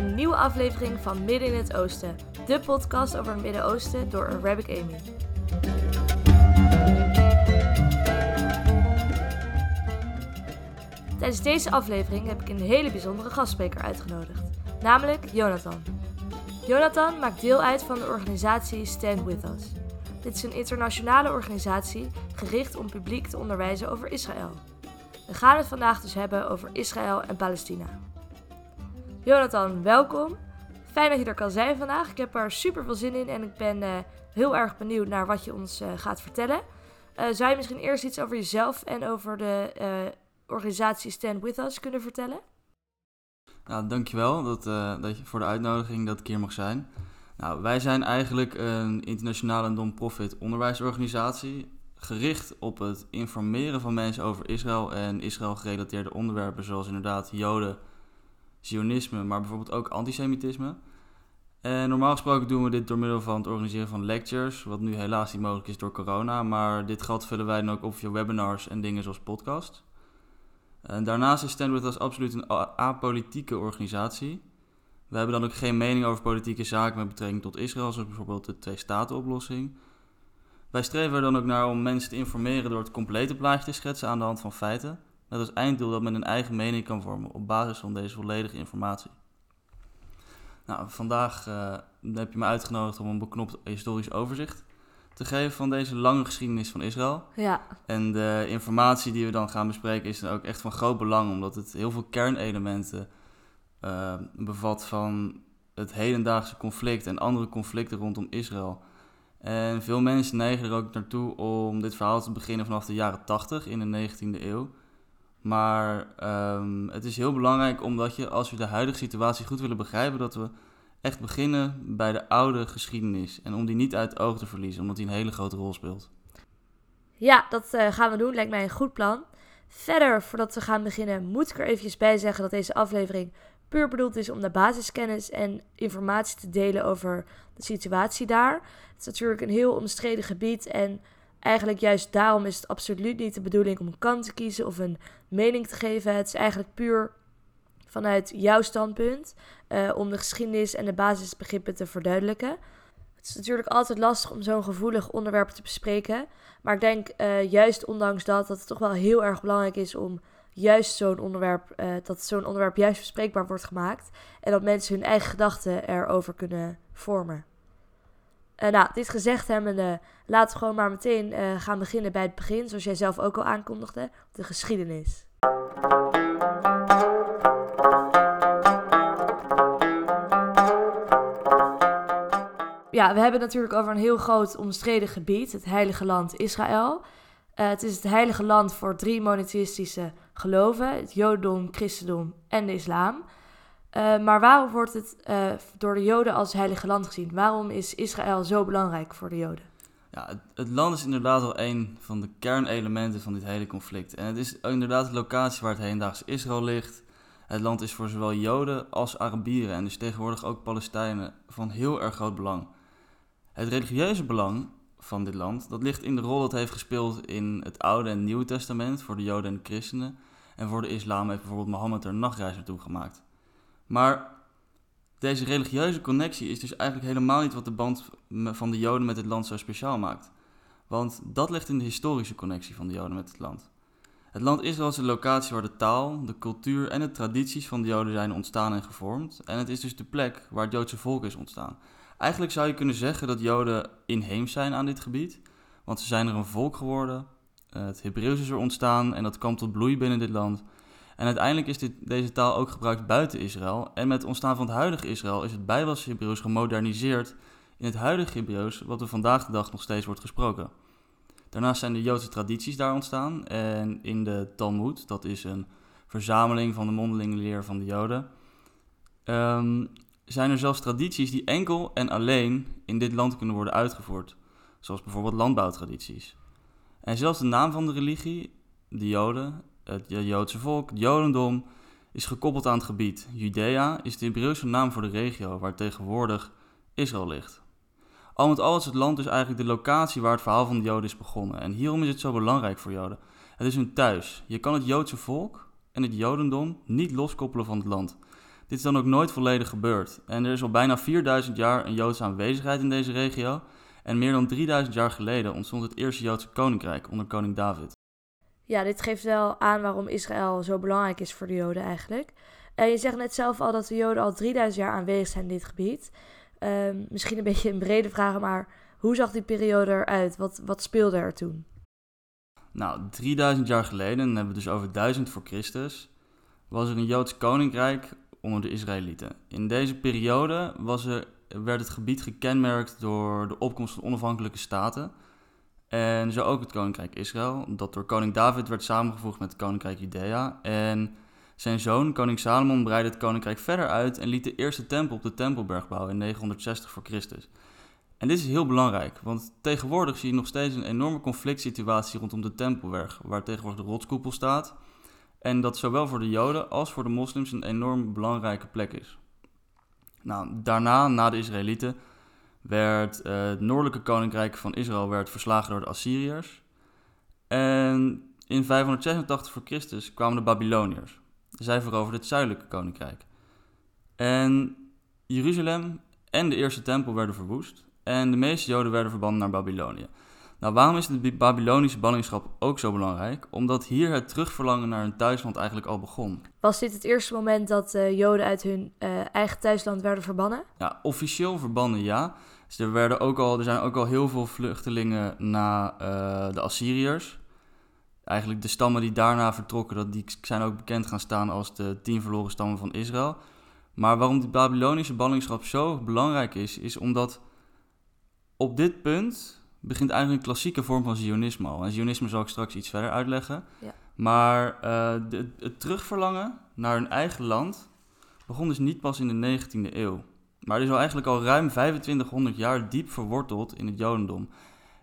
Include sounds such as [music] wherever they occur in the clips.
Een nieuwe aflevering van Midden in het Oosten, de podcast over het Midden-Oosten door Arabic Amy. Tijdens deze aflevering heb ik een hele bijzondere gastspreker uitgenodigd, namelijk Jonathan. Jonathan maakt deel uit van de organisatie Stand With Us. Dit is een internationale organisatie gericht om publiek te onderwijzen over Israël. We gaan het vandaag dus hebben over Israël en Palestina. Jonathan, welkom. Fijn dat je er kan zijn vandaag. Ik heb er super veel zin in en ik ben uh, heel erg benieuwd naar wat je ons uh, gaat vertellen. Uh, zou je misschien eerst iets over jezelf en over de organisatie Stand With Us kunnen vertellen? Nou, dankjewel dat, dat je voor de uitnodiging dat ik hier mag zijn. Nou, wij zijn eigenlijk een internationale non-profit onderwijsorganisatie gericht op het informeren van mensen over Israël en Israël gerelateerde onderwerpen zoals inderdaad Joden, Zionisme, maar bijvoorbeeld ook antisemitisme. En normaal gesproken doen we dit door middel van het organiseren van lectures, wat nu helaas niet mogelijk is door corona, maar dit gat vullen wij dan ook op via webinars en dingen zoals podcast. En daarnaast is Stand With Us absoluut een apolitieke organisatie. We hebben dan ook geen mening over politieke zaken met betrekking tot Israël, zoals bijvoorbeeld de twee-staten-oplossing. Wij streven er dan ook naar om mensen te informeren door het complete plaatje te schetsen aan de hand van feiten. Met als einddoel dat men een eigen mening kan vormen op basis van deze volledige informatie. Nou, vandaag uh, heb je me uitgenodigd om een beknopt historisch overzicht te geven van deze lange geschiedenis van Israël. Ja. En de informatie die we dan gaan bespreken is dan ook echt van groot belang, omdat het heel veel kernelementen uh, bevat van het hedendaagse conflict en andere conflicten rondom Israël. En veel mensen neigen er ook naartoe om dit verhaal te beginnen vanaf de jaren 80 in de 19e eeuw. Maar um, het is heel belangrijk omdat je, als we de huidige situatie goed willen begrijpen, dat we echt beginnen bij de oude geschiedenis. En om die niet uit het oog te verliezen, omdat die een hele grote rol speelt. Ja, dat uh, gaan we doen. Lijkt mij een goed plan. Verder, voordat we gaan beginnen, moet ik er eventjes bij zeggen dat deze aflevering puur bedoeld is om de basiskennis en informatie te delen over de situatie daar. Het is natuurlijk een heel omstreden gebied en eigenlijk juist daarom is het absoluut niet de bedoeling om een kant te kiezen of een mening te geven. Het is eigenlijk puur vanuit jouw standpunt uh, om de geschiedenis en de basisbegrippen te verduidelijken. Het is natuurlijk altijd lastig om zo'n gevoelig onderwerp te bespreken. Maar ik denk uh, juist ondanks dat, dat het toch wel heel erg belangrijk is om juist zo'n onderwerp, uh, dat zo'n onderwerp juist bespreekbaar wordt gemaakt. En dat mensen hun eigen gedachten erover kunnen vormen. Uh, nou, dit gezegd hebbende, laten we gewoon maar meteen uh, gaan beginnen bij het begin, zoals jij zelf ook al aankondigde, de geschiedenis. Ja, we hebben natuurlijk over een heel groot omstreden gebied, het Heilige Land Israël. Uh, het is het heilige land voor drie monotheïstische geloven: het Jodendom, Christendom en de Islam. Uh, maar waarom wordt het uh, door de Joden als heilige land gezien? Waarom is Israël zo belangrijk voor de Joden? Ja, het, het, land is inderdaad wel een van de kernelementen van dit hele conflict. En het is inderdaad de locatie waar het hedendaagse Israël ligt. Het land is voor zowel Joden als Arabieren en dus tegenwoordig ook Palestijnen van heel erg groot belang. Het religieuze belang van dit land, dat ligt in de rol dat heeft gespeeld in het Oude en Nieuwe Testament voor de Joden en de Christenen. En voor de islam heeft bijvoorbeeld Mohammed er nachtreis naartoe gemaakt. Maar deze religieuze connectie is dus eigenlijk helemaal niet wat de band van de Joden met het land zo speciaal maakt. Want dat ligt in de historische connectie van de Joden met het land. Het land Israël is de locatie waar de taal, de cultuur en de tradities van de Joden zijn ontstaan en gevormd. En het is dus de plek waar het Joodse volk is ontstaan. Eigenlijk zou je kunnen zeggen dat Joden inheems zijn aan dit gebied, want ze zijn er een volk geworden. Het Hebreeuws is er ontstaan en dat kwam tot bloei binnen dit land. En uiteindelijk is dit, deze taal ook gebruikt buiten Israël. En met het ontstaan van het huidige Israël is het Bijbelse Hebreeuws gemoderniseerd in het huidige Hebreeuws, wat er vandaag de dag nog steeds wordt gesproken. Daarnaast zijn de Joodse tradities daar ontstaan. En in de Talmud, dat is een verzameling van de mondelinge leer van de Joden, um, zijn er zelfs tradities die enkel en alleen in dit land kunnen worden uitgevoerd. Zoals bijvoorbeeld landbouwtradities. En zelfs de naam van de religie, de Joden, het Joodse volk, het Jodendom, is gekoppeld aan het gebied. Judea is de Hebreeuwse naam voor de regio waar tegenwoordig Israël ligt. Al met al is het land dus eigenlijk de locatie waar het verhaal van de Joden is begonnen. En hierom is het zo belangrijk voor Joden. Het is hun thuis. Je kan het Joodse volk en het Jodendom niet loskoppelen van het land. Dit is dan ook nooit volledig gebeurd. En er is al bijna 4000 jaar een Joodse aanwezigheid in deze regio. En meer dan 3000 jaar geleden ontstond het eerste Joodse koninkrijk onder koning David. Ja, dit geeft wel aan waarom Israël zo belangrijk is voor de Joden eigenlijk. En je zegt net zelf al dat de Joden al 3000 jaar aanwezig zijn in dit gebied. Ehm, misschien een [laughs] beetje een brede vraag, maar hoe zag die periode eruit? Wat, wat speelde er toen? Nou, 3000 jaar geleden, dan hebben we dus over 1000 voor Christus, was er een Joods koninkrijk onder de Israëlieten. In deze periode was er, werd het gebied gekenmerkt door de opkomst van onafhankelijke staten. En zo ook het koninkrijk Israël, dat door koning David werd samengevoegd met het koninkrijk Judea. En zijn zoon, koning Salomon, breidde het koninkrijk verder uit en liet de eerste tempel op de Tempelberg bouwen in 960 voor Christus. En dit is heel belangrijk, want tegenwoordig zie je nog steeds een enorme conflict situatie rondom de Tempelberg, waar tegenwoordig de rotskoepel staat. En dat zowel voor de Joden als voor de moslims een enorm belangrijke plek is. Nou, daarna, na de Israëlieten, werd uh, het noordelijke koninkrijk van Israël werd verslagen door de Assyriërs. En in 586 voor Christus kwamen de Babyloniërs. Zij veroverden het zuidelijke koninkrijk. En Jeruzalem en de eerste tempel werden verwoest. En de meeste Joden werden verbannen naar Babylonië. Nou, waarom is de Babylonische ballingschap ook zo belangrijk? Omdat hier het terugverlangen naar hun thuisland eigenlijk al begon. Was dit het eerste moment dat uh, Joden uit hun uh, eigen thuisland werden verbannen? Ja, officieel verbannen ja. Dus er, werden ook al, er zijn ook al heel veel vluchtelingen naar uh, de Assyriërs. Eigenlijk de stammen die daarna vertrokken, dat, die zijn ook bekend gaan staan als de tien verloren stammen van Israël. Maar waarom die Babylonische ballingschap zo belangrijk is, is omdat op dit punt begint eigenlijk een klassieke vorm van Zionisme al. En Zionisme zal ik straks iets verder uitleggen. Ja. Maar uh, de, het terugverlangen naar hun eigen land begon dus niet pas in de 19e eeuw. Maar het is al eigenlijk al ruim 2500 jaar diep verworteld in het Jodendom.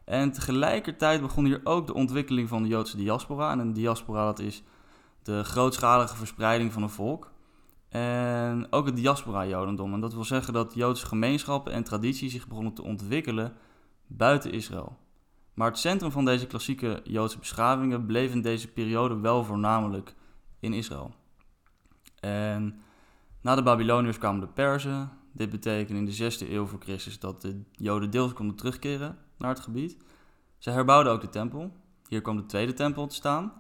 En tegelijkertijd begon hier ook de ontwikkeling van de Joodse diaspora. En een diaspora dat is de grootschalige verspreiding van een volk. En ook het diaspora-Jodendom. En dat wil zeggen dat Joodse gemeenschappen en tradities zich begonnen te ontwikkelen buiten Israël. Maar het centrum van deze klassieke Joodse beschavingen bleef in deze periode wel voornamelijk in Israël. En na de Babyloniërs kwamen de Perzen. Dit betekende in de 6e eeuw voor Christus dat de Joden deels konden terugkeren naar het gebied. Ze herbouwden ook de tempel. Hier kwam de tweede tempel te staan.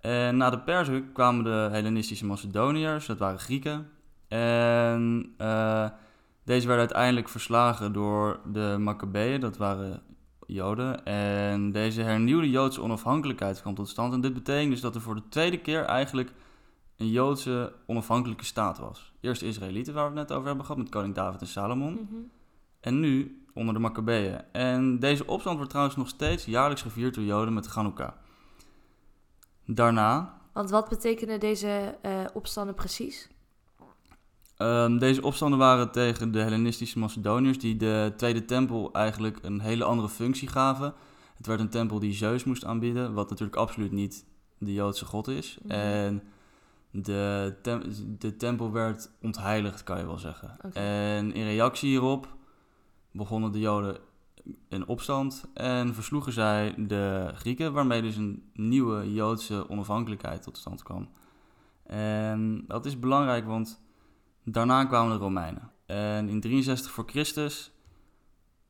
En na de Perzen kwamen de Hellenistische Macedoniërs, dat waren Grieken. En uh, deze werden uiteindelijk verslagen door de Maccabeeën, dat waren Joden. En deze hernieuwde Joodse onafhankelijkheid kwam tot stand. En dit betekent dus dat er voor de tweede keer eigenlijk een Joodse onafhankelijke staat was. Eerst de Israëlieten, waar we het net over hebben gehad, met koning David en Salomon. Mhm. En nu onder de Maccabeeën. En deze opstand wordt trouwens nog steeds jaarlijks gevierd door Joden met Hanukkah. Daarna... Want wat betekenen deze uh, opstanden precies? Um, deze opstanden waren tegen de Hellenistische Macedoniërs, die de Tweede Tempel eigenlijk een hele andere functie gaven. Het werd een tempel die Zeus moest aanbieden, wat natuurlijk absoluut niet de Joodse god is. Mhm. En de, tem de tempel werd ontheiligd, kan je wel zeggen. En in reactie hierop begonnen de Joden in opstand en versloegen zij de Grieken, waarmee dus een nieuwe Joodse onafhankelijkheid tot stand kwam. En dat is belangrijk, want Daarna kwamen de Romeinen. En in 63 voor Christus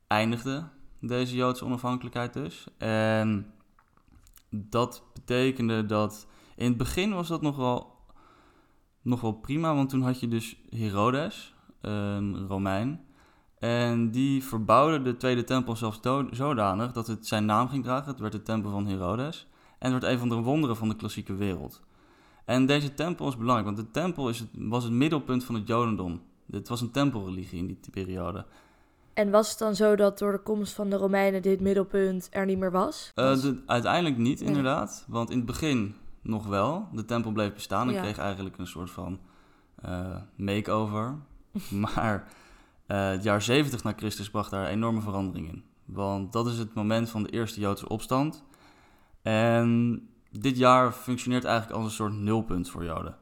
eindigde deze Joodse onafhankelijkheid dus. En dat betekende dat in het begin was dat nog wel, nog wel prima, want toen had je dus Herodes, een Romein. En die verbouwde de Tweede Tempel zelfs zodanig dat het zijn naam ging dragen. Het werd de Tempel van Herodes. En het werd een van de wonderen van de klassieke wereld. En deze tempel is belangrijk, want de tempel is het, was het middelpunt van het Jodendom. Het was een tempelreligie in die periode. En was het dan zo dat door de komst van de Romeinen dit middelpunt er niet meer was? Uh, uiteindelijk niet, inderdaad. Want in het begin nog wel. De tempel bleef bestaan en kreeg eigenlijk een soort van uh, makeover. [laughs] maar uh, het jaar 70 na Christus bracht daar enorme verandering in. Want dat is het moment van de eerste Joodse opstand. En dit jaar functioneert eigenlijk als een soort nulpunt voor Joden.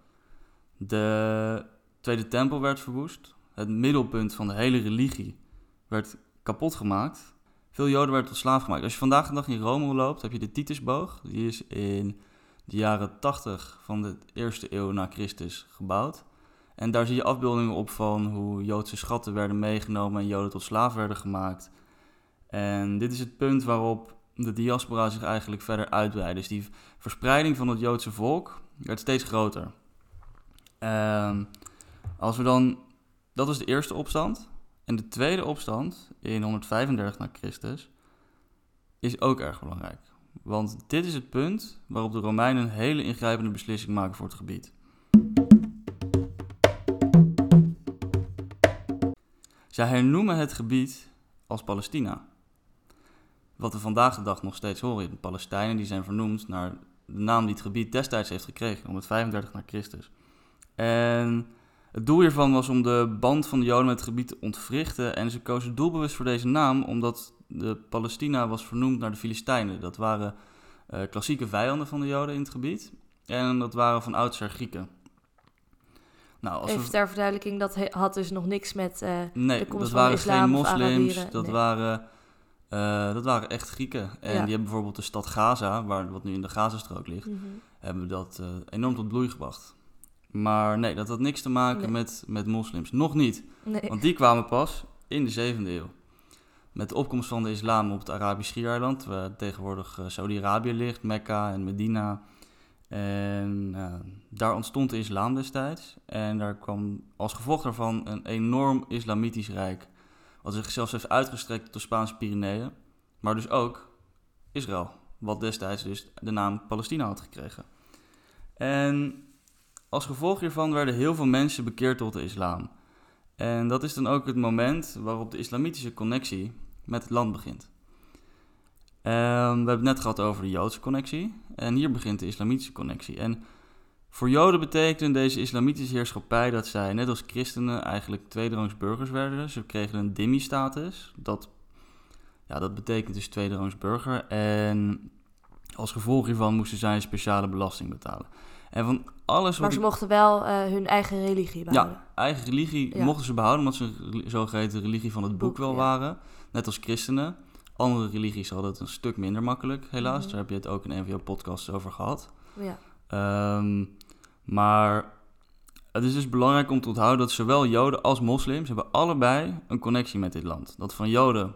De Tweede Tempel werd verwoest. Het middelpunt van de hele religie werd kapot gemaakt. Veel Joden werden tot slaaf gemaakt. Als je vandaag de dag in Rome loopt, heb je de Titusboog. Die is in de jaren 80 van de eerste eeuw na Christus gebouwd. En daar zie je afbeeldingen op van hoe Joodse schatten werden meegenomen en Joden tot slaaf werden gemaakt. En dit is het punt waarop de diaspora zich eigenlijk verder uitbreidt. Dus die verspreiding van het Joodse volk werd steeds groter. Ehm, als we dan, dat was de eerste opstand. En de tweede opstand in 135 na Christus is ook erg belangrijk. Want dit is het punt waarop de Romeinen een hele ingrijpende beslissing maken voor het gebied. Zij hernoemen het gebied als Palestina. Wat we vandaag de dag nog steeds horen. De Palestijnen die zijn vernoemd naar de naam die het gebied destijds heeft gekregen, 135 na Christus. En het doel hiervan was om de band van de Joden met het gebied te ontwrichten. En ze kozen doelbewust voor deze naam, omdat de Palestina was vernoemd naar de Filistijnen. Dat waren uh, klassieke vijanden van de Joden in het gebied. En dat waren van oudsher Grieken. Nou, als Even we... ter verduidelijking, dat had dus nog niks met uh, nee, de komst dat waren islam geen moslims, dat, waren, uh, dat waren echt Grieken. En die hebben bijvoorbeeld de stad Gaza, waar, wat nu in de Gazastrook ligt, mm -hmm. hebben dat enorm tot bloei gebracht. Maar nee, dat had niks te maken nee. met, met moslims. Nog niet. Nee. Want die kwamen pas in de 7e eeuw. Met de opkomst van de islam op het Arabisch Schiereiland, waar tegenwoordig uh, Saudi-Arabië ligt, Mekka en Medina. En uh, daar ontstond de islam destijds. En daar kwam als gevolg daarvan een enorm islamitisch rijk. Wat zich zelfs heeft uitgestrekt tot de Spaanse Pyreneeën. Maar dus ook Israël, wat destijds dus de naam Palestina had gekregen. En als gevolg hiervan werden heel veel mensen bekeerd tot de islam. En dat is dan ook het moment waarop de islamitische connectie met het land begint. Um, we hebben het net gehad over de Joodse connectie. En hier begint de islamitische connectie. En voor Joden betekende deze islamitische heerschappij dat zij, net als christenen, eigenlijk tweederangs burgers werden. Ze kregen een dhimmi-status. Dat, ja, dat betekent dus tweederangs burger. En als gevolg hiervan moesten zij een speciale belasting betalen. En van alles maar ze mochten wel uh, hun eigen religie behouden. Ja, eigen religie ja. mochten ze behouden, omdat ze een zogeheten religie van het boek, boek wel ja. waren. Net als christenen. Andere religies hadden het een stuk minder makkelijk, helaas. Mm -hmm. Daar heb je het ook in NVO-podcasts over gehad. Ja. Um, maar het is dus belangrijk om te onthouden dat zowel Joden als moslims hebben allebei een connectie met dit land. Dat van Joden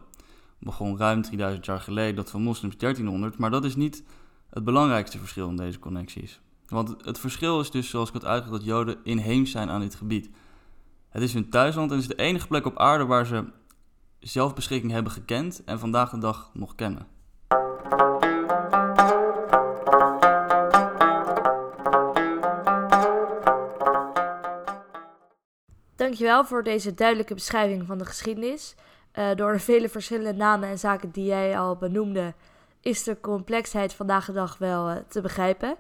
begon ruim 3000 jaar geleden, dat van moslims 1300. Maar dat is niet het belangrijkste verschil in deze connecties. Want het verschil is dus, zoals ik het uitgelegd, dat Joden inheems zijn aan dit gebied. Het is hun thuisland en is de enige plek op aarde waar ze zelfbeschikking hebben gekend en vandaag de dag nog kennen. Dankjewel voor deze duidelijke beschrijving van de geschiedenis. Uh, door de vele verschillende namen en zaken die jij al benoemde, is de complexheid vandaag de dag wel uh, te begrijpen.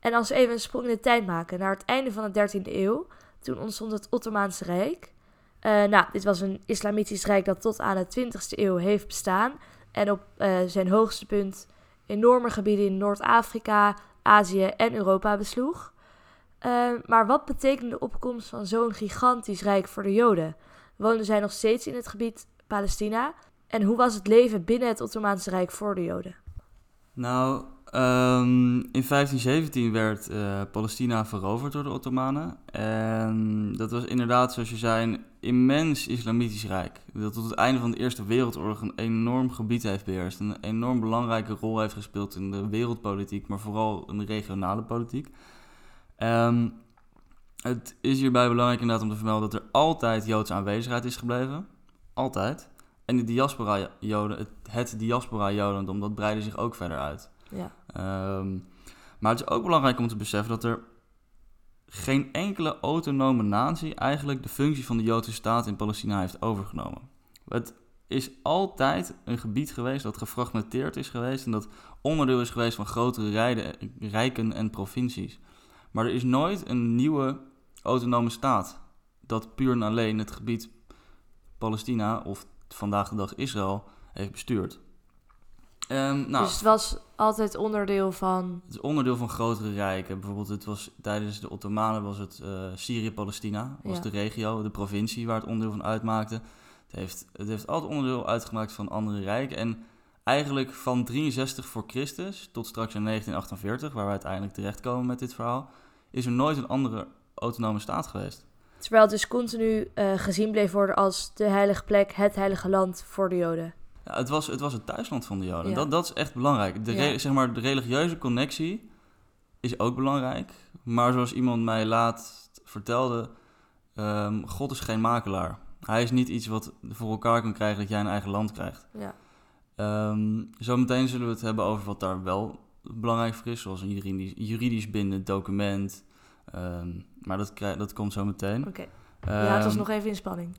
En als we even een sprong in de tijd maken naar het einde van de 13e eeuw, toen ontstond het Ottomaanse Rijk. Uh, nou, dit was een islamitisch rijk dat tot aan de 20e eeuw heeft bestaan. En op zijn hoogste punt enorme gebieden in Noord-Afrika, Azië en Europa besloeg. Uh, maar wat betekende de opkomst van zo'n gigantisch rijk voor de Joden? Woonden zij nog steeds in het gebied Palestina? En hoe was het leven binnen het Ottomaanse Rijk voor de Joden? Nou, Um, in 1517 werd uh, Palestina veroverd door de Ottomanen. En dat was inderdaad, zoals je zei, een immens islamitisch rijk. Dat tot het einde van de Eerste Wereldoorlog een enorm gebied heeft beheerst. Een enorm belangrijke rol heeft gespeeld in de wereldpolitiek, maar vooral in de regionale politiek. Um, het is hierbij belangrijk inderdaad om te vermelden dat er altijd Joodse aanwezigheid is gebleven. Altijd. En de diaspora-Joden, het, het diaspora-Jodendom, dat breidde zich ook verder uit. Ja. Um, maar het is ook belangrijk om te beseffen dat er geen enkele autonome natie eigenlijk de functie van de Joodse staat in Palestina heeft overgenomen. Het is altijd een gebied geweest dat gefragmenteerd is geweest en dat onderdeel is geweest van grotere rijden, rijken en provincies. Maar er is nooit een nieuwe autonome staat dat puur en alleen het gebied Palestina of vandaag de dag Israël heeft bestuurd. Um, nou, dus het was altijd onderdeel van... Het is onderdeel van grotere rijken. Bijvoorbeeld het was, tijdens de Ottomanen was het uh, Syrië-Palestina. was de regio, de provincie waar het onderdeel van uitmaakte. Het heeft, het heeft altijd onderdeel uitgemaakt van andere rijken. En eigenlijk van 63 voor Christus tot straks in 1948, waar we uiteindelijk terechtkomen met dit verhaal... is er nooit een andere autonome staat geweest. Terwijl het dus continu eh, gezien bleef worden als de heilige plek, het heilige land voor de Joden. Ja, het, was, het was het thuisland van de Joden. Ja. Dat, dat is echt belangrijk. De, Ja. zeg maar, de religieuze connectie is ook belangrijk. Maar zoals iemand mij laat vertelde, ehm, God is geen makelaar. Hij is niet iets wat voor elkaar kan krijgen dat jij een eigen land krijgt. Ja. Ehm, zometeen zullen we het hebben over wat daar wel belangrijk voor is, zoals een juridisch, juridisch bindend document. Ehm, maar dat, krijg, dat komt zo meteen. Oké, je houdt ons Ehm, nog even in spanning.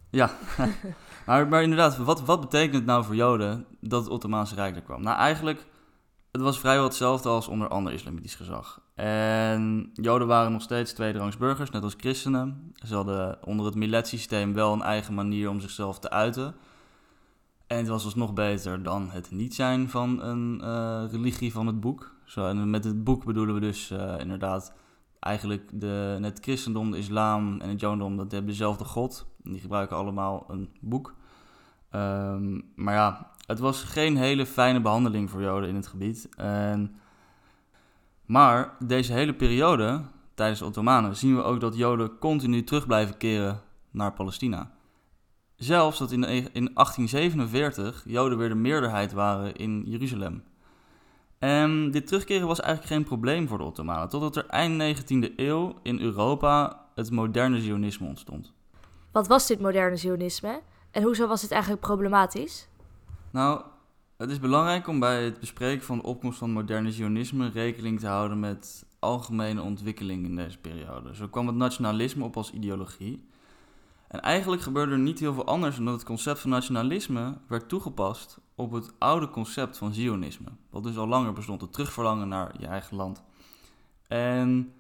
[laughs] maar, maar inderdaad, wat, wat betekent het nou voor Joden dat het Ottomaanse Rijk er kwam? Nou, eigenlijk, het was vrijwel hetzelfde als onder ander islamitisch gezag. En Joden waren nog steeds tweederangs burgers, net als christenen. Ze hadden onder het milletsysteem wel een eigen manier om zichzelf te uiten. En het was alsnog beter dan het niet zijn van een eh, religie van het boek. Zo, en met het boek bedoelen we dus eh, inderdaad eigenlijk de, het christendom, de islam en het jodendom, dat hebben dezelfde god. Die gebruiken allemaal een boek. Ehm, maar ja, het was geen hele fijne behandeling voor joden in het gebied. Maar deze hele periode, tijdens de Ottomanen, zien we ook dat joden continu terug blijven keren naar Palestina. Zelfs dat in, de- in 1847 joden weer de meerderheid waren in Jeruzalem. En dit terugkeren was eigenlijk geen probleem voor de Ottomanen, totdat er eind 19e eeuw in Europa het moderne Zionisme ontstond. Wat was dit moderne Zionisme? En hoezo was dit eigenlijk problematisch? Nou, het is belangrijk om bij het bespreken van de opkomst van het moderne Zionisme rekening te houden met algemene ontwikkelingen in deze periode. Zo kwam het nationalisme op als ideologie. En eigenlijk gebeurde er niet heel veel anders dan dat het concept van nationalisme werd toegepast op het oude concept van Zionisme. Wat dus al langer bestond, het terugverlangen naar je eigen land. En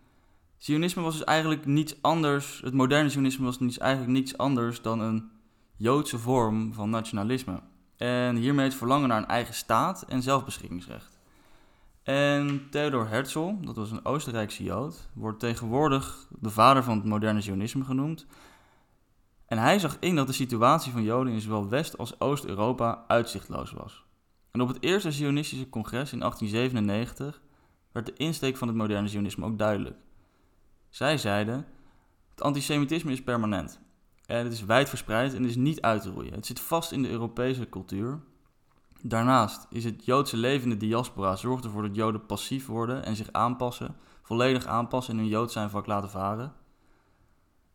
Zionisme was dus eigenlijk niets anders, het moderne Zionisme was niets, eigenlijk niets anders dan een Joodse vorm van nationalisme. En hiermee het verlangen naar een eigen staat en zelfbeschikkingsrecht. En Theodor Herzl, dat was een Oostenrijkse Jood, wordt tegenwoordig de vader van het moderne Zionisme genoemd. En hij zag in dat de situatie van Joden in zowel West- als Oost-Europa uitzichtloos was. En op het eerste Zionistische congres in 1897 werd de insteek van het moderne Zionisme ook duidelijk. Zij zeiden: het antisemitisme is permanent. En het is wijdverspreid en is niet uit te roeien. Het zit vast in de Europese cultuur. Daarnaast is het Joodse leven in de diaspora zorgt ervoor dat Joden passief worden en zich aanpassen, volledig aanpassen en hun Jood zijn vak laten varen.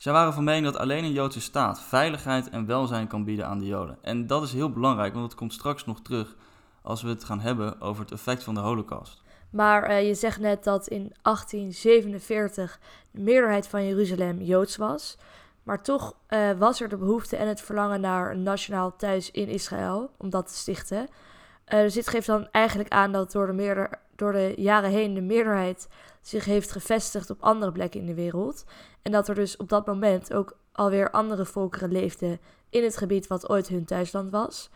Zij waren van mening dat alleen een Joodse staat veiligheid en welzijn kan bieden aan de Joden. En dat is heel belangrijk, want het komt straks nog terug als we het gaan hebben over het effect van de Holocaust. Maar eh, je zegt net dat in 1847 de meerderheid van Jeruzalem Joods was. Maar toch eh, was er de behoefte en het verlangen naar een nationaal thuis in Israël om dat te stichten. Eh, dus dit geeft dan eigenlijk aan dat door de, door de jaren heen de meerderheid zich heeft gevestigd op andere plekken in de wereld. En dat er dus op dat moment ook alweer andere volkeren leefden in het gebied wat ooit hun thuisland was.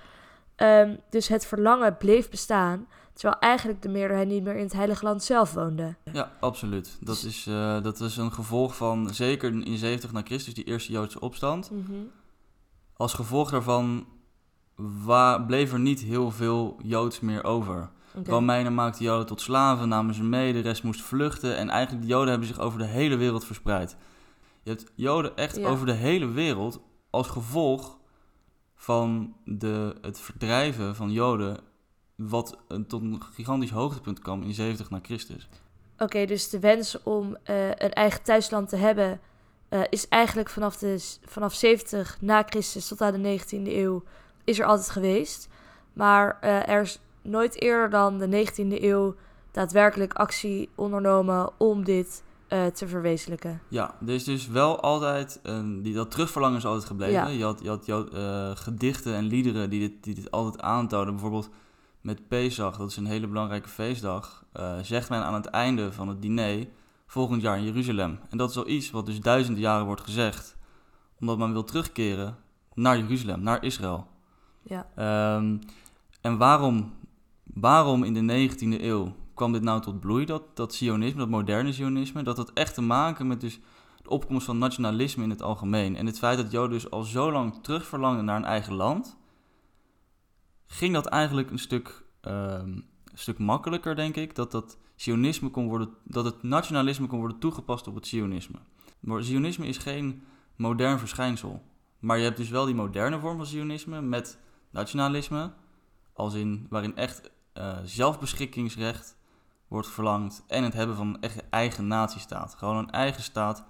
Ehm, dus het verlangen bleef bestaan, terwijl eigenlijk de meerderheid niet meer in het Heilige Land zelf woonde. Ja, absoluut. Dat is, eh, dat is een gevolg van, zeker in 70 na Christus, die eerste Joodse opstand. Als gevolg daarvan bleef er niet heel veel Joods meer over. Oké. Romeinen maakten Joden tot slaven, namen ze mee, de rest moest vluchten. En eigenlijk de Joden hebben zich over de hele wereld verspreid. Je hebt Joden echt Ja. over de hele wereld als gevolg van de, het verdrijven van Joden... wat eh, tot een gigantisch hoogtepunt kwam in 70 na Christus. Oké, dus de wens om eh, een eigen thuisland te hebben eh, is eigenlijk vanaf, de, vanaf 70 na Christus tot aan de 19e eeuw is er altijd geweest. Maar er is nooit eerder dan de 19e eeuw daadwerkelijk actie ondernomen om dit eh, te verwezenlijken. Ja, er is dus wel altijd, een, die, dat terugverlangen is altijd gebleven. Ja. Je had, je had, je had, eh, gedichten en liederen die dit, die dit altijd aantonen. Bijvoorbeeld met Pesach, dat is een hele belangrijke feestdag, eh, zegt men aan het einde van het diner volgend jaar in Jeruzalem. En dat is al iets wat dus duizenden jaren wordt gezegd, omdat men wil terugkeren naar Jeruzalem, naar Israël. Ja. Ehm, en waarom, waarom in de 19e eeuw kwam dit nou tot bloei, dat, dat sionisme, dat moderne sionisme? Dat had echt te maken met dus de opkomst van nationalisme in het algemeen. En het feit dat Joden dus al zo lang terugverlangden naar een eigen land, ging dat eigenlijk een stuk, ehm, een stuk makkelijker, denk ik, dat dat sionisme kon worden, dat het nationalisme kon worden toegepast op het sionisme. Maar zionisme is geen modern verschijnsel. Maar je hebt dus wel die moderne vorm van Zionisme met nationalisme, als in waarin echt uh, zelfbeschikkingsrecht wordt verlangd en het hebben van een eigen natiestaat. Gewoon een eigen staat.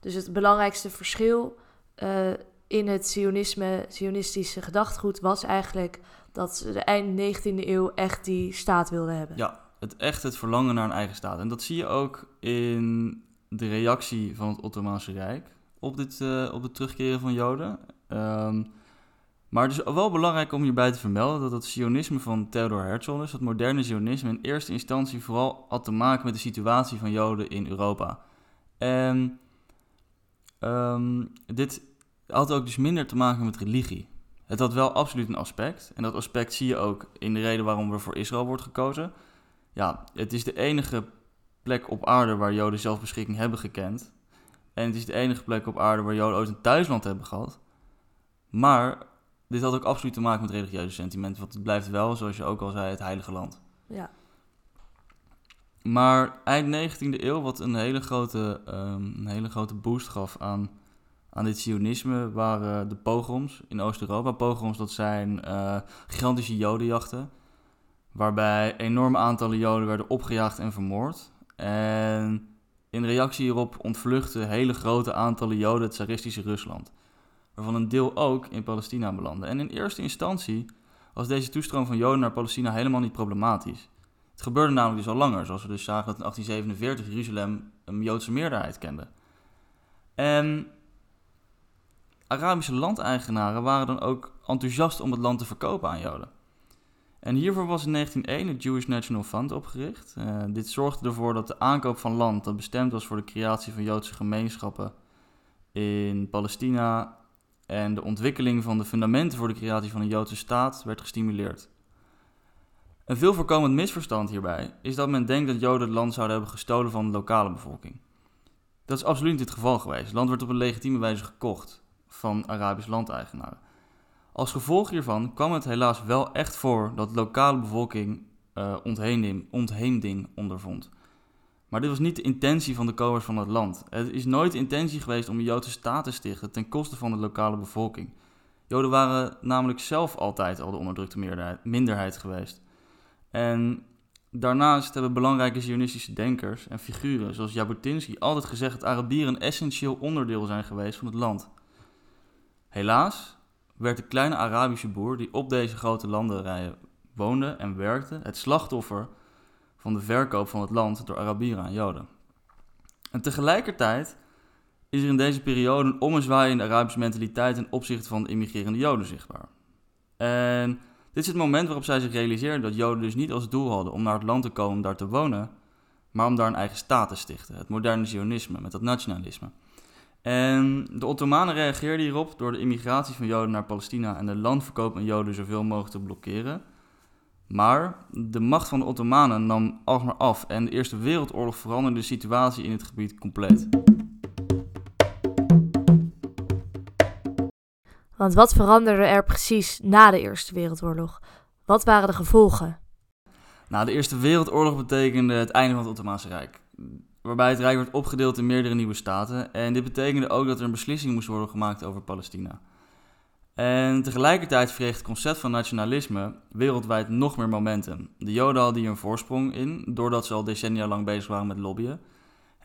Dus het belangrijkste verschil uh, in het Zionisme, Zionistische gedachtegoed was eigenlijk dat ze de eind 19e eeuw echt die staat wilden hebben. Ja, het echt het verlangen naar een eigen staat. En dat zie je ook in de reactie van het Ottomaanse Rijk op, dit, uh, op het terugkeren van Joden. Um, maar het is wel belangrijk om hierbij te vermelden dat het Zionisme van Theodor Herzl, dus het moderne Zionisme, in eerste instantie vooral had te maken met de situatie van Joden in Europa. En um, dit had ook dus minder te maken met religie. Het had wel absoluut een aspect. En dat aspect zie je ook in de reden waarom er voor Israël wordt gekozen. Ja, het is de enige plek op aarde waar Joden zelfbeschikking hebben gekend. En het is de enige plek op aarde waar Joden ooit een thuisland hebben gehad. Maar dit had ook absoluut te maken met religieuze sentimenten. Want het blijft wel, zoals je ook al zei, het heilige land. Ja. Maar eind 19e eeuw, wat een hele grote, um, een hele grote boost gaf aan aan dit sionisme waren de pogroms in Oost-Europa. Pogroms, dat zijn uh, gigantische jodenjachten, waarbij enorme aantallen joden werden opgejaagd en vermoord. En in reactie hierop ontvluchten hele grote aantallen joden het tsaristische Rusland, waarvan een deel ook in Palestina belandde. En in eerste instantie was deze toestroom van joden naar Palestina helemaal niet problematisch. Het gebeurde namelijk dus al langer, zoals we dus zagen dat in 1847 Jeruzalem een Joodse meerderheid kende. En Arabische landeigenaren waren dan ook enthousiast om het land te verkopen aan Joden. En hiervoor was in 1901 het Jewish National Fund opgericht. Uh, dit zorgde ervoor dat de aankoop van land dat bestemd was voor de creatie van Joodse gemeenschappen in Palestina en de ontwikkeling van de fundamenten voor de creatie van een Joodse staat werd gestimuleerd. Een veel voorkomend misverstand hierbij is dat men denkt dat Joden het land zouden hebben gestolen van de lokale bevolking. Dat is absoluut niet het geval geweest. Het land werd op een legitieme wijze gekocht van Arabisch landeigenaren. Als gevolg hiervan kwam het helaas wel echt voor dat de lokale bevolking uh, ontheemding, ontheemding ondervond. Maar dit was niet de intentie van de kopers van het land. Het is nooit de intentie geweest om een Joodse staat te stichten ten koste van de lokale bevolking. Joden waren namelijk zelf altijd al de onderdrukte minderheid geweest. En daarnaast hebben belangrijke Zionistische denkers en figuren zoals Jabotinsky altijd gezegd dat Arabieren een essentieel onderdeel zijn geweest van het land. Helaas werd de kleine Arabische boer die op deze grote landerijen woonde en werkte het slachtoffer van de verkoop van het land door Arabieren aan Joden. En tegelijkertijd is er in deze periode een ommezwaai in de Arabische mentaliteit ten opzichte van de immigrerende Joden zichtbaar. En dit is het moment waarop zij zich realiseerden dat Joden dus niet als doel hadden om naar het land te komen om daar te wonen, maar om daar een eigen staat te stichten, het moderne Zionisme met dat nationalisme. En de Ottomanen reageerden hierop door de immigratie van Joden naar Palestina en de landverkoop aan Joden zoveel mogelijk te blokkeren. Maar de macht van de Ottomanen nam alsmaar af en de Eerste Wereldoorlog veranderde de situatie in het gebied compleet. Want wat veranderde er precies na de Eerste Wereldoorlog? Wat waren de gevolgen? Nou, de Eerste Wereldoorlog betekende het einde van het Ottomaanse Rijk waarbij het Rijk werd opgedeeld in meerdere nieuwe staten. En dit betekende ook dat er een beslissing moest worden gemaakt over Palestina. En tegelijkertijd kreeg het concept van nationalisme wereldwijd nog meer momentum. De Joden hadden hier een voorsprong in, doordat ze al decennia lang bezig waren met lobbyen.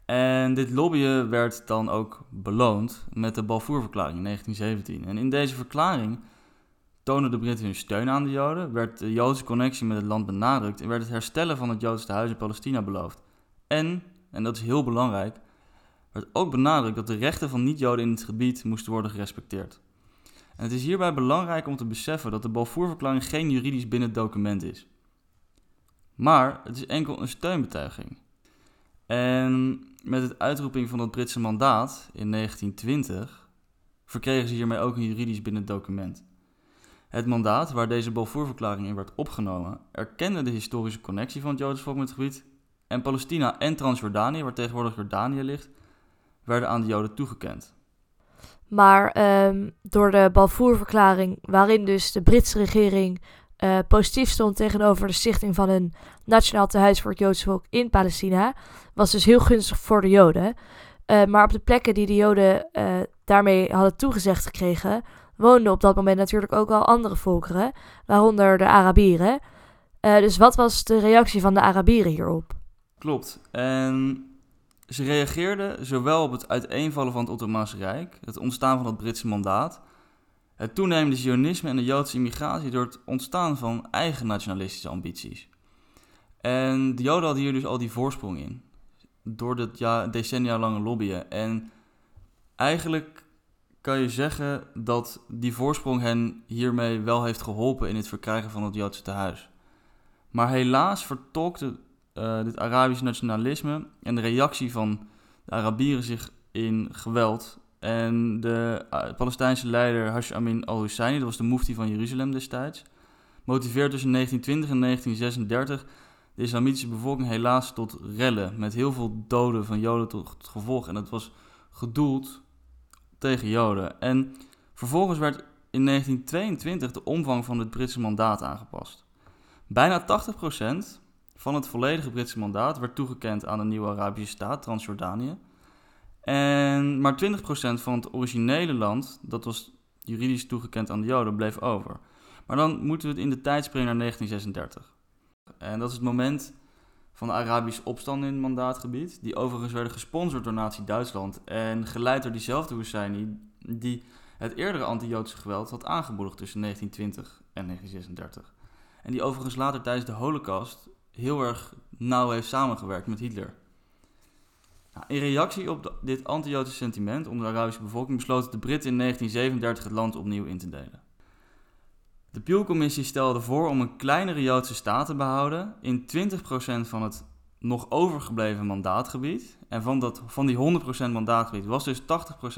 En dit lobbyen werd dan ook beloond met de Balfourverklaring in 1917. En in deze verklaring toonden de Britten hun steun aan de Joden, werd de Joodse connectie met het land benadrukt en werd het herstellen van het Joodse huis in Palestina beloofd. En en dat is heel belangrijk, werd ook benadrukt dat de rechten van niet-Joden in het gebied moesten worden gerespecteerd. Het is hierbij belangrijk om te beseffen dat de Balfourverklaring geen juridisch bindend document is. Maar het is enkel een steunbetuiging. En met het uitroeping van het Britse mandaat in 1920 verkregen ze hiermee ook een juridisch bindend document. Het mandaat waar deze Balfourverklaring in werd opgenomen erkende de historische connectie van het Joodse volk met het gebied en Palestina en Transjordanië, waar tegenwoordig Jordanië ligt, werden aan de Joden toegekend. Maar um, door de Balfourverklaring, waarin dus de Britse regering uh, positief stond tegenover de stichting van een nationaal tehuis voor het Joodse volk in Palestina, was dus heel gunstig voor de Joden. Uh, maar op de plekken die de Joden uh, daarmee hadden toegezegd gekregen, woonden op dat moment natuurlijk ook al andere volkeren, waaronder de Arabieren. Dus wat was de reactie van de Arabieren hierop? Klopt. En ze reageerden zowel op het uiteenvallen van het Ottomaanse Rijk, het ontstaan van het Britse mandaat, het toenemende zionisme en de Joodse immigratie door het ontstaan van eigen nationalistische ambities. En de Joden hadden hier dus al die voorsprong in, door dat ja, decennia lange lobbyen. En eigenlijk kan je zeggen dat die voorsprong hen hiermee wel heeft geholpen in het verkrijgen van het Joodse tehuis. Maar helaas vertolkte uh, dit Arabisch nationalisme en de reactie van de Arabieren zich in geweld. En de uh, Palestijnse leider Hash Amin al-Husseini, dat was de mufti van Jeruzalem destijds, motiveert tussen 1920 en 1936 de islamitische bevolking helaas tot rellen. Met heel veel doden van Joden tot gevolg. En dat was gedoeld tegen Joden. En vervolgens werd in 1922 de omvang van het Britse mandaat aangepast. Bijna 80% van het volledige Britse mandaat werd toegekend aan de nieuwe Arabische staat, Transjordanië. En maar 20% van het originele land, dat was juridisch toegekend aan de Joden, bleef over. Maar dan moeten we het in de tijd springen naar 1936. En dat is het moment van de Arabische opstand in het mandaatgebied, die overigens werden gesponsord door Nazi-Duitsland en geleid door diezelfde Husseini die het eerdere anti-Joodse geweld had aangemoedigd tussen 1920 en 1936. En die overigens later tijdens de Holocaust heel erg nauw heeft samengewerkt met Hitler. Nou, in reactie op dit anti-Joodse sentiment onder de Arabische bevolking besloten de Britten in 1937 het land opnieuw in te delen. De Peel-commissie stelde voor om een kleinere Joodse staat te behouden in 20% van het nog overgebleven mandaatgebied. En van, dat, van die 100% mandaatgebied was dus 80%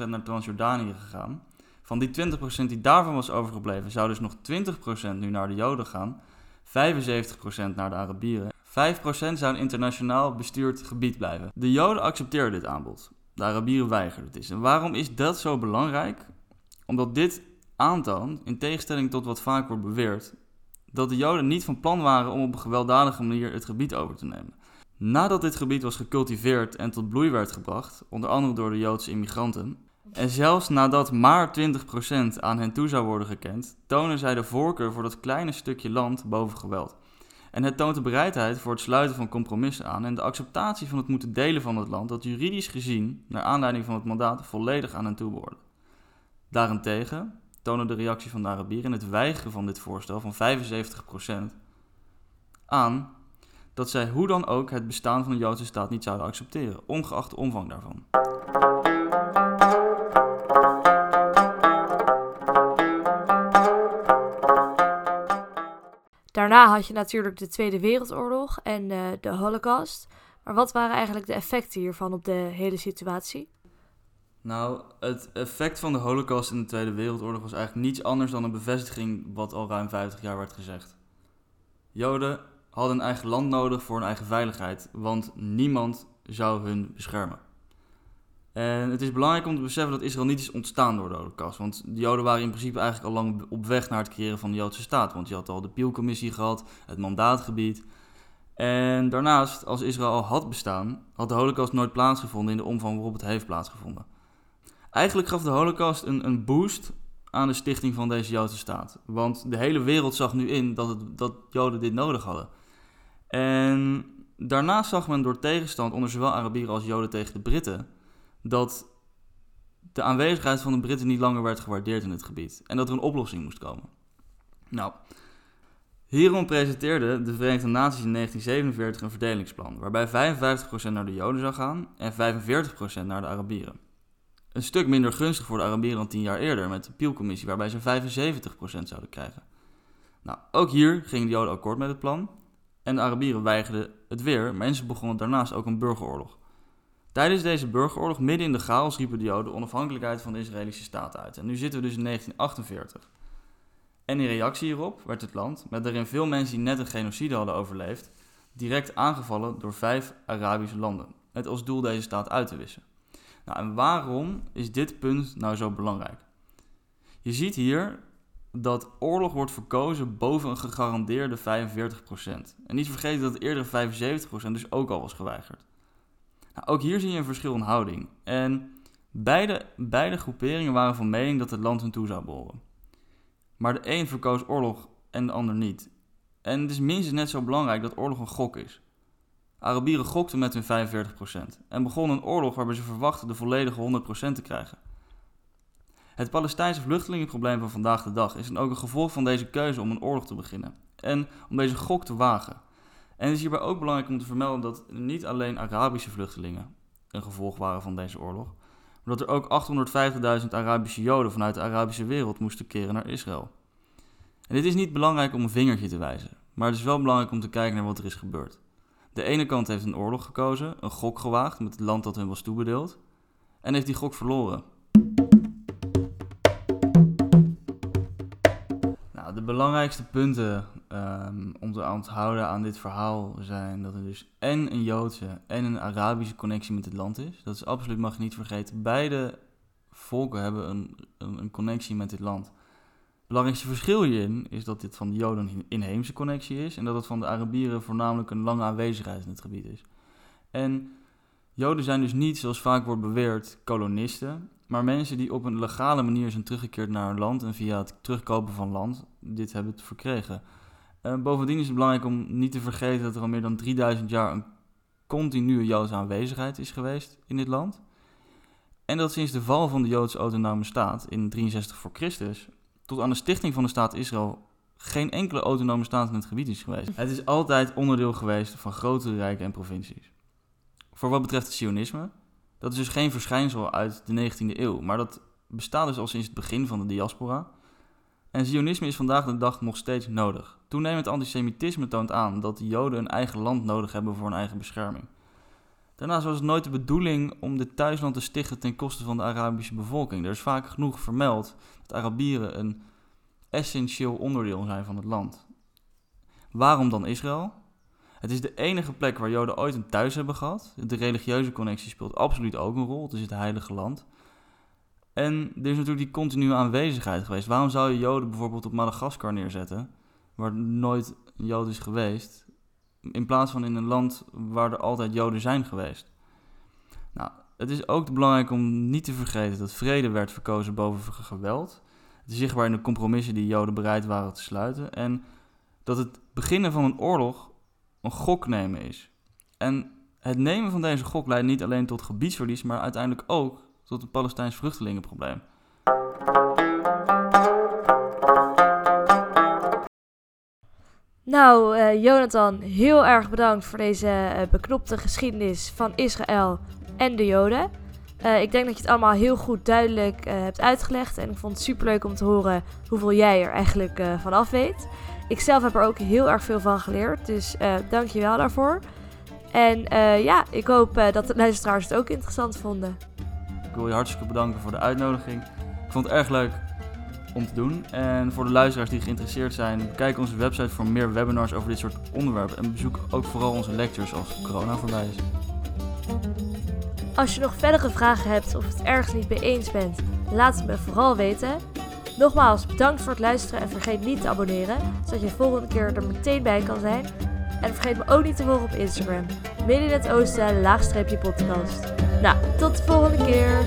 naar Transjordanië gegaan. Van die 20% die daarvan was overgebleven, zou dus nog 20% nu naar de Joden gaan. 75% naar de Arabieren. 5% zou een internationaal bestuurd gebied blijven. De Joden accepteerden dit aanbod. De Arabieren weigerden het. En waarom is dat zo belangrijk? Omdat dit aantoont, in tegenstelling tot wat vaak wordt beweerd, dat de Joden niet van plan waren om op een gewelddadige manier het gebied over te nemen. Nadat dit gebied was gecultiveerd en tot bloei werd gebracht, onder andere door de Joodse immigranten, en zelfs nadat maar 20% aan hen toe zou worden gekend, tonen zij de voorkeur voor dat kleine stukje land boven geweld. En het toont de bereidheid voor het sluiten van compromissen aan en de acceptatie van het moeten delen van het land dat juridisch gezien, naar aanleiding van het mandaat, volledig aan hen toe behoorde. Daarentegen tonen de reactie van de Arabieren en het weigeren van dit voorstel van 75% aan dat zij hoe dan ook het bestaan van de Joodse staat niet zouden accepteren, ongeacht de omvang daarvan. Daarna had je natuurlijk de Tweede Wereldoorlog en uh, de Holocaust. Maar wat waren eigenlijk de effecten hiervan op de hele situatie? Nou, het effect van de Holocaust in de Tweede Wereldoorlog was eigenlijk niets anders dan een bevestiging wat al ruim 50 jaar werd gezegd. Joden hadden een eigen land nodig voor hun eigen veiligheid, want niemand zou hun beschermen. En het is belangrijk om te beseffen dat Israël niet is ontstaan door de Holocaust. Want de Joden waren in principe eigenlijk al lang op weg naar het creëren van de Joodse staat. Want je had al de Peel-commissie gehad, het mandaatgebied. En daarnaast, als Israël al had bestaan, had de Holocaust nooit plaatsgevonden in de omvang waarop het heeft plaatsgevonden. Eigenlijk gaf de Holocaust een, een boost aan de stichting van deze Joodse staat. Want de hele wereld zag nu in dat, het, dat Joden dit nodig hadden. En daarnaast zag men door tegenstand onder zowel Arabieren als Joden tegen de Britten dat de aanwezigheid van de Britten niet langer werd gewaardeerd in het gebied en dat er een oplossing moest komen. Nou, hierom presenteerde de Verenigde Naties in 1947 een verdelingsplan, waarbij 55% naar de Joden zou gaan en 45% naar de Arabieren. Een stuk minder gunstig voor de Arabieren dan tien jaar eerder met de Peel-commissie, waarbij ze 75% zouden krijgen. Nou, ook hier gingen de Joden akkoord met het plan en de Arabieren weigerden het weer, maar ze begonnen daarnaast ook een burgeroorlog. Tijdens deze burgeroorlog, midden in de chaos, riepen de Joden onafhankelijkheid van de Israëlische staat uit. En nu zitten we dus in 1948. En in reactie hierop werd het land, met daarin veel mensen die net een genocide hadden overleefd, direct aangevallen door vijf Arabische landen. Met als doel deze staat uit te wissen. Nou, en waarom is dit punt nou zo belangrijk? Je ziet hier dat oorlog wordt verkozen boven een gegarandeerde 45%. En niet vergeten dat het eerdere 75% dus ook al was geweigerd. Nou, ook hier zie je een verschil in houding. En beide, beide groeperingen waren van mening dat het land hun toe zou behoren. Maar de een verkoos oorlog en de ander niet. En het is minstens net zo belangrijk dat oorlog een gok is. Arabieren gokten met hun 45% en begonnen een oorlog waarbij ze verwachten de volledige 100% te krijgen. Het Palestijnse vluchtelingenprobleem van vandaag de dag is dan ook een gevolg van deze keuze om een oorlog te beginnen en om deze gok te wagen. En het is hierbij ook belangrijk om te vermelden dat niet alleen Arabische vluchtelingen een gevolg waren van deze oorlog, maar dat er ook 850.000 Arabische Joden vanuit de Arabische wereld moesten keren naar Israël. En dit is niet belangrijk om een vingertje te wijzen, maar het is wel belangrijk om te kijken naar wat er is gebeurd. De ene kant heeft een oorlog gekozen, een gok gewaagd met het land dat hun was toebedeeld, en heeft die gok verloren. De belangrijkste punten um, om te onthouden aan dit verhaal zijn dat er dus en een Joodse en een Arabische connectie met het land is. Dat is absoluut, mag je niet vergeten. Beide volken hebben een, een, een connectie met dit land. Het belangrijkste verschil hierin is dat dit van de Joden een inheemse connectie is en dat het van de Arabieren voornamelijk een lange aanwezigheid in het gebied is. En Joden zijn dus niet, zoals vaak wordt beweerd, kolonisten, maar mensen die op een legale manier zijn teruggekeerd naar hun land en via het terugkopen van land dit hebben verkregen. Uh, bovendien is het belangrijk om niet te vergeten dat er al meer dan 3000 jaar een continue Joodse aanwezigheid is geweest in dit land. En dat sinds de val van de Joodse autonome staat in 63 voor Christus tot aan de stichting van de staat Israël geen enkele autonome staat in het gebied is geweest. Het is altijd onderdeel geweest van grote rijken en provincies. Voor wat betreft het Sionisme, dat is dus geen verschijnsel uit de 19e eeuw, maar dat bestaat dus al sinds het begin van de diaspora. En Zionisme is vandaag de dag nog steeds nodig. Toenemend antisemitisme toont aan dat de Joden een eigen land nodig hebben voor hun eigen bescherming. Daarnaast was het nooit de bedoeling om dit thuisland te stichten ten koste van de Arabische bevolking. Er is vaak genoeg vermeld dat Arabieren een essentieel onderdeel zijn van het land. Waarom dan Israël? Het is de enige plek waar Joden ooit een thuis hebben gehad. De religieuze connectie speelt absoluut ook een rol. Het is het heilige land. En er is natuurlijk die continue aanwezigheid geweest. Waarom zou je Joden bijvoorbeeld op Madagaskar neerzetten, waar nooit Jood is geweest, in plaats van in een land waar er altijd Joden zijn geweest? Nou, het is ook belangrijk om niet te vergeten dat vrede werd verkozen boven geweld. Het is zichtbaar in de compromissen die Joden bereid waren te sluiten. En dat het beginnen van een oorlog een gok nemen is. En het nemen van deze gok leidt niet alleen tot gebiedsverlies, maar uiteindelijk ook tot het Palestijns vluchtelingenprobleem. Nou, uh, Jonathan, heel erg bedankt voor deze uh, beknopte geschiedenis van Israël en de Joden. Uh, ik denk dat je het allemaal heel goed duidelijk hebt uitgelegd. En ik vond het superleuk om te horen hoeveel jij er eigenlijk van af weet. Ik zelf heb er ook heel erg veel van geleerd. Dus dank je wel daarvoor. En ja, ik hoop dat de luisteraars het ook interessant vonden. Ik wil je hartstikke bedanken voor de uitnodiging. Ik vond het erg leuk om te doen. En voor de luisteraars die geïnteresseerd zijn, bekijk onze website voor meer webinars over dit soort onderwerpen. En bezoek ook vooral onze lectures als corona voorbij is. Als je nog verdere vragen hebt of het ergens niet mee eens bent, laat het me vooral weten. Nogmaals, bedankt voor het luisteren en vergeet niet te abonneren, zodat je de volgende keer er meteen bij kan zijn. En vergeet me ook niet te volgen op Instagram. Midden in het oosten, laagstreepje podcast. Nou, tot de volgende keer.